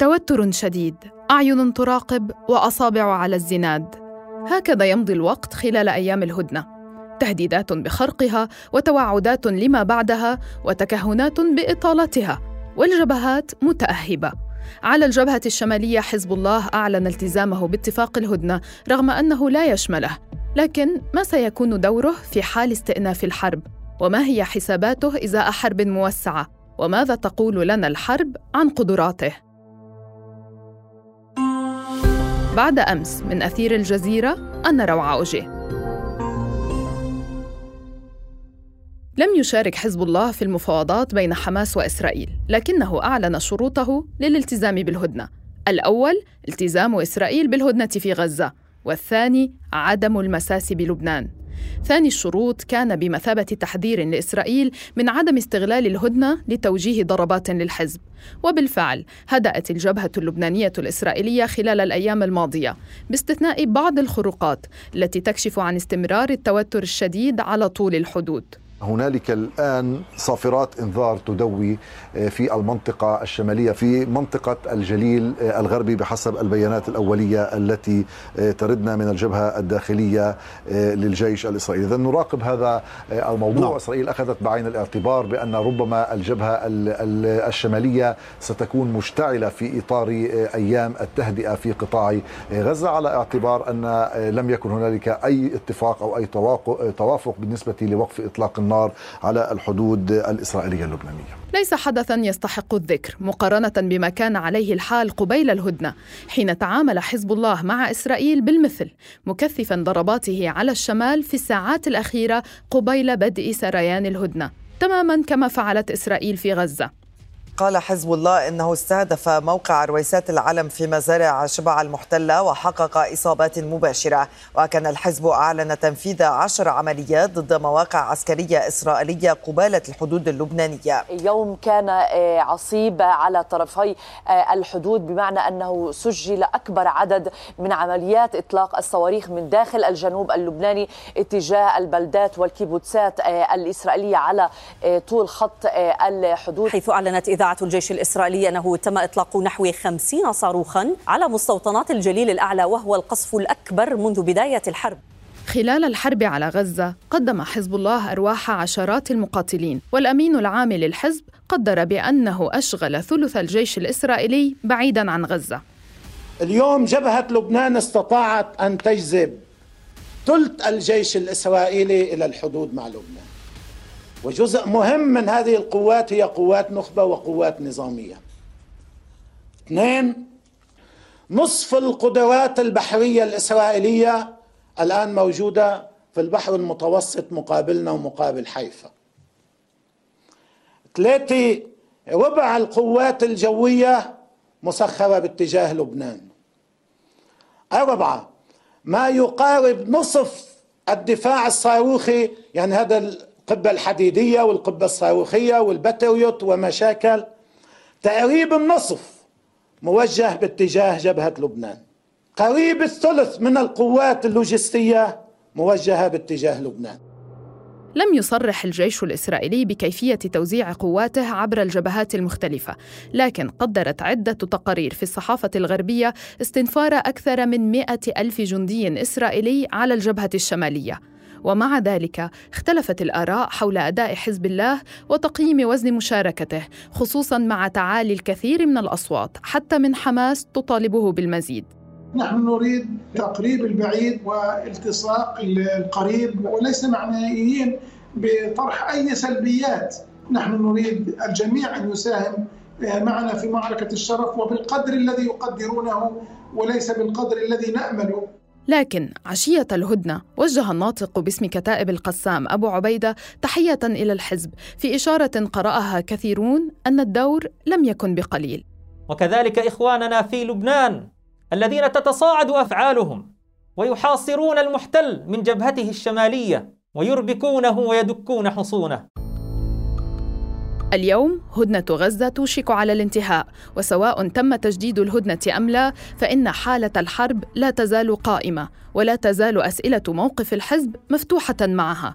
توتر شديد أعين تراقب وأصابع على الزناد. هكذا يمضي الوقت خلال أيام الهدنة. تهديدات بخرقها وتوعدات لما بعدها وتكهنات بإطالتها والجبهات متأهبة. على الجبهة الشمالية حزب الله أعلن التزامه باتفاق الهدنة رغم أنه لا يشمله. لكن ما سيكون دوره في حال استئناف الحرب؟ وما هي حساباته إزاء حرب موسعة؟ وماذا تقول لنا الحرب عن قدراته؟ بعد أمس من أثير الجزيرة أنا روعه اوجيه لم يشارك حزب الله في المفاوضات بين حماس وإسرائيل لكنه أعلن شروطه للالتزام بالهدنة. الأول التزام إسرائيل بالهدنة في غزة والثاني عدم المساس بلبنان. ثاني الشروط كان بمثابة تحذير لإسرائيل من عدم استغلال الهدنة لتوجيه ضربات للحزب. وبالفعل هدأت الجبهة اللبنانية الإسرائيلية خلال الأيام الماضية باستثناء بعض الخروقات التي تكشف عن استمرار التوتر الشديد على طول الحدود. هنالك الآن صافرات إنذار تدوي آه، في المنطقة الشمالية في منطقة الجليل آه، الغربي بحسب البيانات الأولية التي آه، تردنا من الجبهة الداخلية للجيش الإسرائيلي. إذا نراقب هذا الموضوع. نعم. إسرائيل أخذت بعين الاعتبار بأن ربما الجبهة الشمالية ستكون مشتعلة في إطار أيام التهدئة في قطاع غزة على اعتبار أن لم يكن هنالك أي اتفاق أو أي توافق بالنسبة لوقف إطلاق النار. النار على الحدود الإسرائيلية اللبنانية. ليس حدثا يستحق الذكر مقارنة بما كان عليه الحال قبيل الهدنة حين تعامل حزب الله مع إسرائيل بالمثل مكثفا ضرباته على الشمال في الساعات الأخيرة قبيل بدء سريان الهدنة. تماما كما فعلت إسرائيل في غزة. قال حزب الله إنه استهدف موقع رويسات العلم في مزارع شبع المحتلة وحقق إصابات مباشرة. وكان الحزب أعلن تنفيذ عشر عمليات ضد مواقع عسكرية إسرائيلية قبالة الحدود اللبنانية. يوم كان آه، عصيب على طرفي آه، الحدود بمعنى أنه سجل أكبر عدد من عمليات إطلاق الصواريخ من داخل الجنوب اللبناني اتجاه البلدات والكيبوتسات آه، الإسرائيلية على طول خط الحدود. حيث أعلنت إذاعة إذاعة الجيش الإسرائيلي أنه تم إطلاق نحو خمسين صاروخا على مستوطنات الجليل الأعلى وهو القصف الأكبر منذ بداية الحرب. خلال الحرب على غزة قدم حزب الله أرواح عشرات المقاتلين والأمين العام للحزب قدر بأنه أشغل ثلث الجيش الإسرائيلي بعيدا عن غزة. اليوم جبهة لبنان استطاعت أن تجذب ثلث الجيش الإسرائيلي إلى الحدود مع لبنان. وجزء مهم من هذه القوات هي قوات نخبة وقوات نظامية. اثنين نصف القدرات البحرية الإسرائيلية الآن موجودة في البحر المتوسط مقابلنا ومقابل حيفا. ثلاثة ربع القوات الجوية مسخرة باتجاه لبنان. أربعة ما يقارب نصف الدفاع الصاروخي يعني هذا القبة الحديدية والقبة الصاروخية والباتريوت ومشاكل. تقريب النصف موجه باتجاه جبهة لبنان. قريب الثلث من القوات اللوجستية موجهة باتجاه لبنان. لم يصرح الجيش الإسرائيلي بكيفية توزيع قواته عبر الجبهات المختلفة لكن قدرت عدة تقارير في الصحافة الغربية استنفار أكثر من مئة ألف جندي إسرائيلي على الجبهة الشمالية. ومع ذلك اختلفت الآراء حول أداء حزب الله وتقييم وزن مشاركته خصوصا مع تعالي الكثير من الأصوات حتى من حماس تطالبه بالمزيد. نحن نريد تقريب البعيد والتصاق القريب وليس معنيين بطرح أي سلبيات. نحن نريد الجميع أن يساهم معنا في معركة الشرف وبالقدر الذي يقدرونه وليس بالقدر الذي نأمله. لكن عشية الهدنة وجه الناطق باسم كتائب القسام أبو عبيدة تحية إلى الحزب في إشارة قرأها كثيرون أن الدور لم يكن بقليل. وكذلك إخواننا في لبنان الذين تتصاعد أفعالهم ويحاصرون المحتل من جبهته الشمالية ويربكونه ويدكون حصونه. اليوم هدنة غزة توشك على الانتهاء وسواء تم تجديد الهدنة أم لا فإن حالة الحرب لا تزال قائمة ولا تزال أسئلة موقف الحزب مفتوحة معها.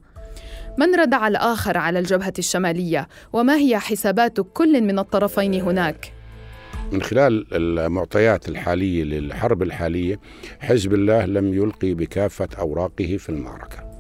من ردع الآخر على الجبهة الشمالية؟ وما هي حسابات كل من الطرفين هناك؟ من خلال المعطيات الحالية للحرب الحالية حزب الله لم يلقي بكافة أوراقه في المعركة.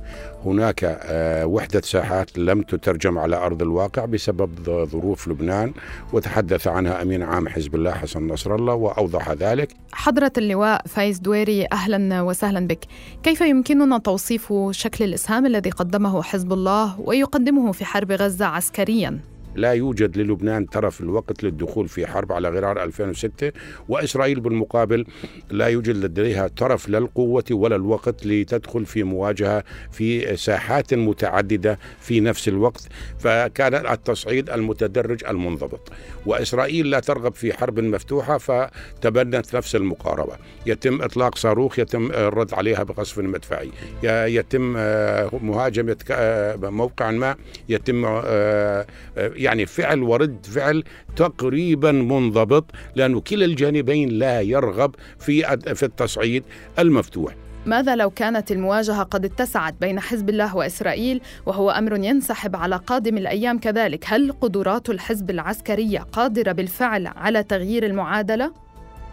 هناك آه، وحدة ساحات لم تترجم على أرض الواقع بسبب ظروف لبنان وتحدث عنها أمين عام حزب الله حسن نصر الله وأوضح ذلك حضرة اللواء فايز دويري أهلا وسهلا بك كيف يمكننا توصيف شكل الإسهام الذي قدمه حزب الله ويقدمه في حرب غزة عسكريا؟ لا يوجد للبنان ترف الوقت للدخول في حرب على غرار 2006 وإسرائيل بالمقابل لا يوجد لديها ترف لا القوة ولا الوقت لتدخل في مواجهة في ساحات متعددة في نفس الوقت فكان التصعيد المتدرج المنضبط. وإسرائيل لا ترغب في حرب مفتوحة فتبنت نفس المقاربة. يتم إطلاق صاروخ يتم الرد عليها بقصف مدفعي. يتم آه، مهاجمة آه، موقع ما يتم آه، يعني فعل ورد فعل تقريبا منضبط لأنه كلا الجانبين لا يرغب في في التصعيد المفتوح ماذا لو كانت المواجهة قد اتسعت بين حزب الله وإسرائيل وهو أمر ينسحب على قادم الأيام كذلك هل قدرات الحزب العسكرية قادرة بالفعل على تغيير المعادلة؟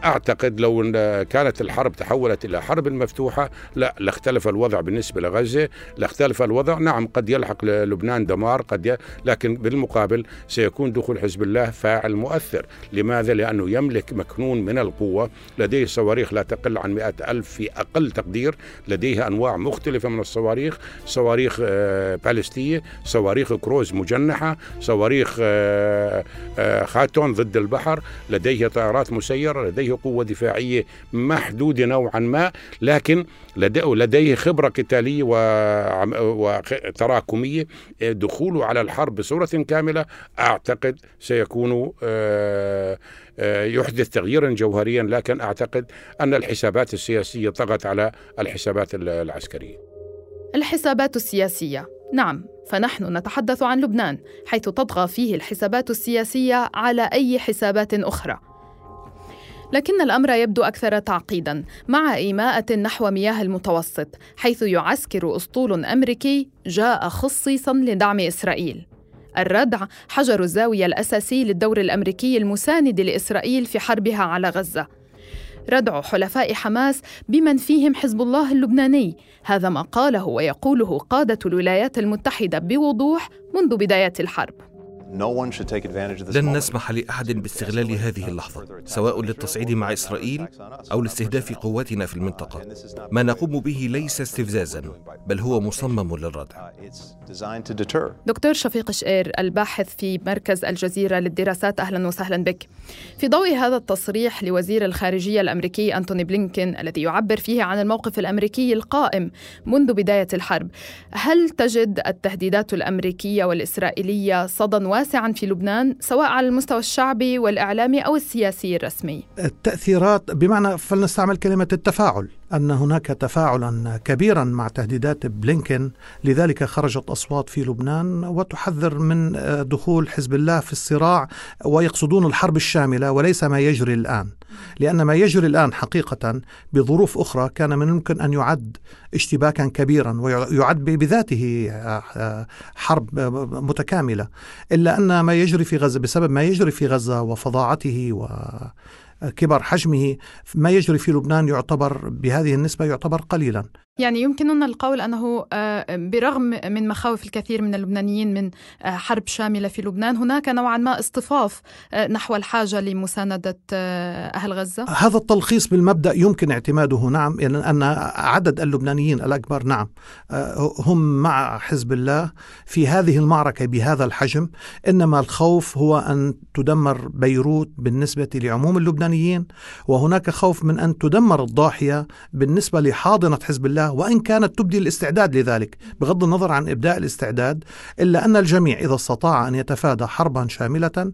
أعتقد لو كانت الحرب تحولت إلى حرب مفتوحة لا لاختلف الوضع بالنسبة لغزة لاختلف الوضع. نعم قد يلحق لبنان دمار قد ي... لكن بالمقابل سيكون دخول حزب الله فاعل مؤثر. لماذا؟ لأنه يملك مكنون من القوة لديه صواريخ لا تقل عن مئة ألف في أقل تقدير لديه أنواع مختلفة من الصواريخ صواريخ آه، بالستية صواريخ كروز مجنحة صواريخ آه، آه، خاتون ضد البحر لديه طائرات مسيرة لديه قوة دفاعية محدودة نوعا ما لكن لديه خبرة قتالية وتراكمية دخوله على الحرب بصورة كاملة أعتقد سيكون آه، آه، يحدث تغييرا جوهريا لكن أعتقد أن الحسابات السياسية طغت على الحسابات العسكرية. الحسابات السياسية. نعم فنحن نتحدث عن لبنان حيث تطغى فيه الحسابات السياسية على أي حسابات أخرى. لكن الأمر يبدو أكثر تعقيدا مع إيماءة نحو مياه المتوسط حيث يعسكر أسطول أمريكي جاء خصيصا لدعم إسرائيل. الردع حجر الزاوية الأساسي للدور الأمريكي المساند لإسرائيل في حربها على غزة. ردع حلفاء حماس بمن فيهم حزب الله اللبناني. هذا ما قاله ويقوله قادة الولايات المتحدة بوضوح منذ بداية الحرب. لن نسمح لأحد باستغلال هذه اللحظة سواء للتصعيد مع إسرائيل أو لاستهداف قواتنا في المنطقة. ما نقوم به ليس استفزازا بل هو مصمم للردع. دكتور شفيق شقير الباحث في مركز الجزيرة للدراسات أهلا وسهلا بك. في ضوء هذا التصريح لوزير الخارجية الأمريكي أنتوني بلينكين الذي يعبر فيه عن الموقف الأمريكي القائم منذ بداية الحرب. هل تجد التهديدات الأمريكية والإسرائيلية صدى واسعا في لبنان سواء على المستوى الشعبي والإعلامي أو السياسي الرسمي. التأثيرات بمعنى فلنستعمل كلمة التفاعل أن هناك تفاعلا كبيرا مع تهديدات بلينكن لذلك خرجت أصوات في لبنان وتحذر من دخول حزب الله في الصراع ويقصدون الحرب الشاملة وليس ما يجري الآن. لأن ما يجري الآن حقيقة بظروف أخرى كان من الممكن أن يعد اشتباكا كبيرا ويعد بذاته حرب متكاملة. إلا أن ما يجري في غزة بسبب ما يجري في غزة وفظاعته و كبر حجمه ما يجري في لبنان يعتبر بهذه النسبة يعتبر قليلا. يعني يمكننا القول أنه آه، برغم من مخاوف الكثير من اللبنانيين من آه، حرب شاملة في لبنان هناك نوعا ما اصطفاف آه، نحو الحاجة لمساندة أهل غزة. هذا التلخيص بالمبدأ يمكن اعتماده نعم يعني أن عدد اللبنانيين الأكبر نعم هم مع حزب الله في هذه المعركة بهذا الحجم. إنما الخوف هو أن تدمر بيروت بالنسبة لعموم اللبنانيين وهناك خوف من أن تدمر الضاحية بالنسبة لحاضنة حزب الله الله وإن كانت تبدي الاستعداد لذلك بغض النظر عن إبداء الاستعداد إلا أن الجميع إذا استطاع أن يتفادى حربا شاملة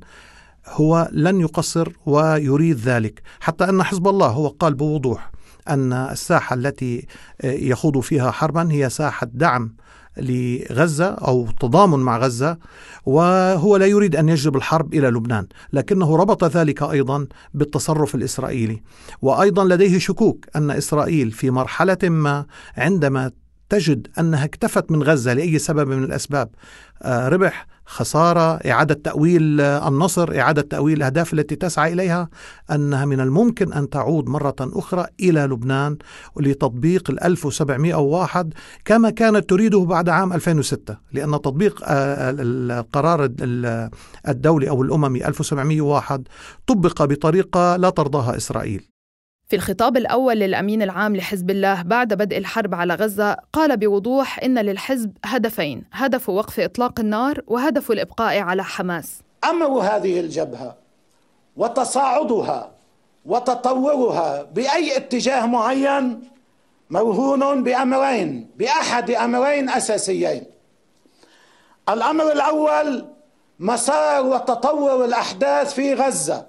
هو لن يقصر ويريد ذلك. حتى أن حزب الله هو قال بوضوح أن الساحة التي يخوض فيها حربا هي ساحة دعم لغزة أو تضامن مع غزة وهو لا يريد أن يجلب الحرب إلى لبنان لكنه ربط ذلك أيضا بالتصرف الإسرائيلي. وأيضا لديه شكوك أن إسرائيل في مرحلة ما عندما تجد أنها اكتفت من غزة لأي سبب من الأسباب. آه، ربح خسارة إعادة تأويل آه، النصر إعادة تأويل الأهداف التي تسعى إليها أنها من الممكن أن تعود مرة أخرى إلى لبنان لتطبيق ال 1701 كما كانت تريده بعد عام 2006 لأن تطبيق آه، القرار الدولي أو الأممي 1701 طبق بطريقة لا ترضاها إسرائيل. في الخطاب الأول للأمين العام لحزب الله بعد بدء الحرب على غزة قال بوضوح إن للحزب هدفين هدف وقف إطلاق النار وهدف الإبقاء على حماس. أمر هذه الجبهة وتصاعدها وتطورها بأي اتجاه معين مرهون بأمرين بأحد أمرين أساسيين. الأمر الأول مسار وتطور الأحداث في غزة.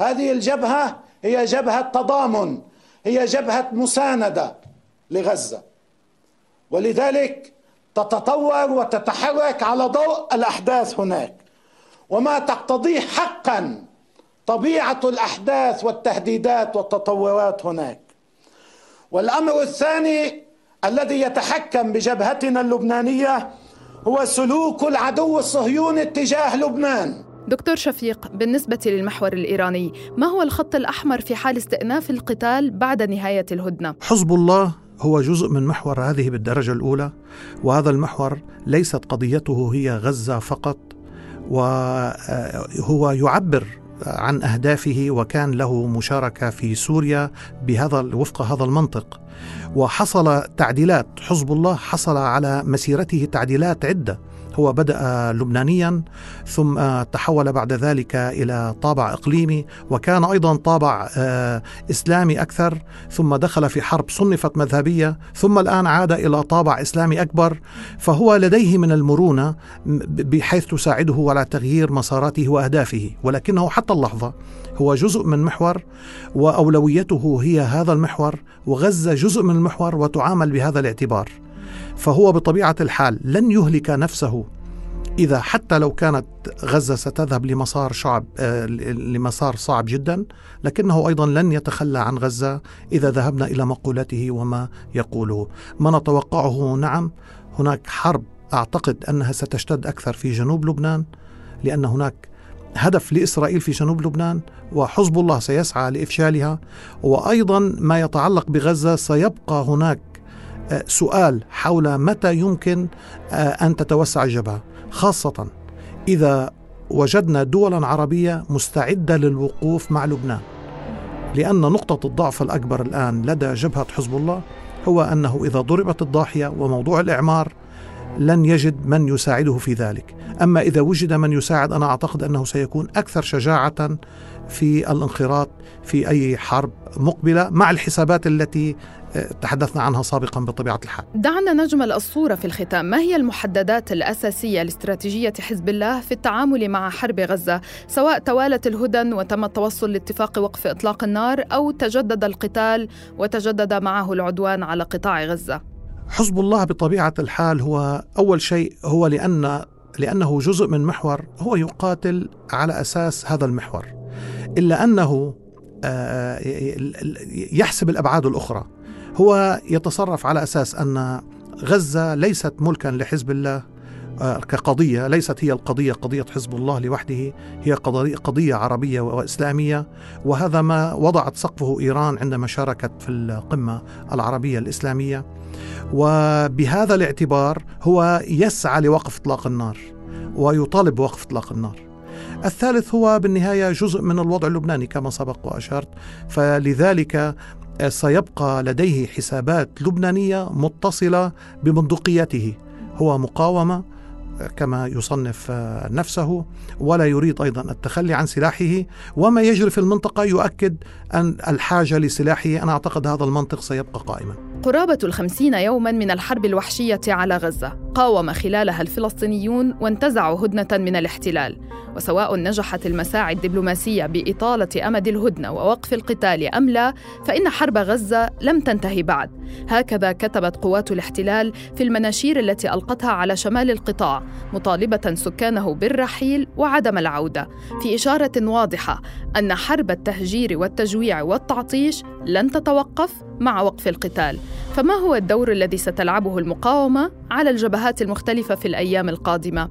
هذه الجبهة هي جبهة تضامن هي جبهة مساندة لغزة. ولذلك تتطور وتتحرك على ضوء الأحداث هناك. وما تقتضيه حقا طبيعة الأحداث والتهديدات والتطورات هناك. والأمر الثاني الذي يتحكم بجبهتنا اللبنانية هو سلوك العدو الصهيوني اتجاه لبنان. دكتور شفيق بالنسبة للمحور الإيراني ما هو الخط الأحمر في حال استئناف القتال بعد نهاية الهدنة؟ حزب الله هو جزء من محور هذه بالدرجة الأولى وهذا المحور ليست قضيته هي غزة فقط وهو يعبر عن أهدافه وكان له مشاركة في سوريا بهذا وفق هذا المنطق وحصل تعديلات حزب الله حصل على مسيرته تعديلات عدة هو بدأ لبنانيا ثم تحول بعد ذلك إلى طابع إقليمي وكان أيضا طابع آه، إسلامي أكثر ثم دخل في حرب صنفت مذهبية ثم الآن عاد إلى طابع إسلامي أكبر. فهو لديه من المرونة بحيث تساعده على تغيير مساراته وأهدافه. ولكنه حتى اللحظة هو جزء من محور وأولويته هي هذا المحور وغزة جزء من المحور وتعامل بهذا الاعتبار. فهو بطبيعة الحال لن يهلك نفسه. إذا حتى لو كانت غزة ستذهب لمسار شعب آه، لمسار صعب جدا لكنه أيضا لن يتخلى عن غزة إذا ذهبنا إلى مقولته وما يقوله. ما نتوقعه؟ نعم هناك حرب أعتقد أنها ستشتد أكثر في جنوب لبنان لأن هناك هدف لإسرائيل في جنوب لبنان وحزب الله سيسعى لإفشالها وأيضا ما يتعلق بغزة سيبقى هناك سؤال حول متى يمكن آه، أن تتوسع الجبهة. خاصة إذا وجدنا دولا عربية مستعدة للوقوف مع لبنان. لأن نقطة الضعف الأكبر الآن لدى جبهة حزب الله هو أنه إذا ضربت الضاحية وموضوع الإعمار لن يجد من يساعده في ذلك. أما إذا وجد من يساعد أنا أعتقد أنه سيكون أكثر شجاعة في الانخراط في أي حرب مقبلة مع الحسابات التي تحدثنا عنها سابقا بطبيعة الحال. دعنا نجمل الصورة في الختام، ما هي المحددات الأساسية لاستراتيجية حزب الله في التعامل مع حرب غزة، سواء توالت الهدن وتم التوصل لاتفاق وقف إطلاق النار أو تجدد القتال وتجدد معه العدوان على قطاع غزة؟ حزب الله بطبيعة الحال هو أول شيء هو لأن لأنه جزء من محور هو يقاتل على أساس هذا المحور. إلا أنه آه، يحسب الأبعاد الأخرى هو يتصرف على أساس أن غزة ليست ملكا لحزب الله آه، كقضية ليست هي القضية قضية حزب الله لوحده هي قضية عربية وإسلامية. وهذا ما وضعت سقفه إيران عندما شاركت في القمة العربية الإسلامية. وبهذا الاعتبار هو يسعى لوقف إطلاق النار ويطالب بوقف إطلاق النار. الثالث هو بالنهاية جزء من الوضع اللبناني كما سبق وأشرت. فلذلك سيبقى لديه حسابات لبنانية متصلة ببندقيته. هو مقاومة كما يصنف نفسه ولا يريد أيضا التخلي عن سلاحه. وما يجري في المنطقة يؤكد أن الحاجة لسلاحه. أنا أعتقد هذا المنطق سيبقى قائما. قرابة الخمسين يوما من الحرب الوحشية على غزة، قاوم خلالها الفلسطينيون وانتزعوا هدنة من الاحتلال، وسواء نجحت المساعي الدبلوماسية بإطالة أمد الهدنة ووقف القتال أم لا، فإن حرب غزة لم تنتهي بعد، هكذا كتبت قوات الاحتلال في المناشير التي ألقتها على شمال القطاع مطالبة سكانه بالرحيل وعدم العودة في إشارة واضحة أن حرب التهجير والتجويع والتعطيش لن تتوقف مع وقف القتال. فما هو الدور الذي ستلعبه المقاومة؟ على الجبهات المختلفة في الأيام القادمة؟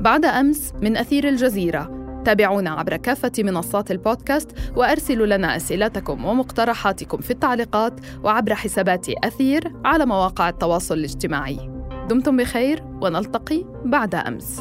بعد أمس من أثير الجزيرة. تابعونا عبر كافة منصات البودكاست وأرسلوا لنا أسئلتكم ومقترحاتكم في التعليقات وعبر حسابات أثير على مواقع التواصل الاجتماعي. دمتم بخير ونلتقي بعد أمس.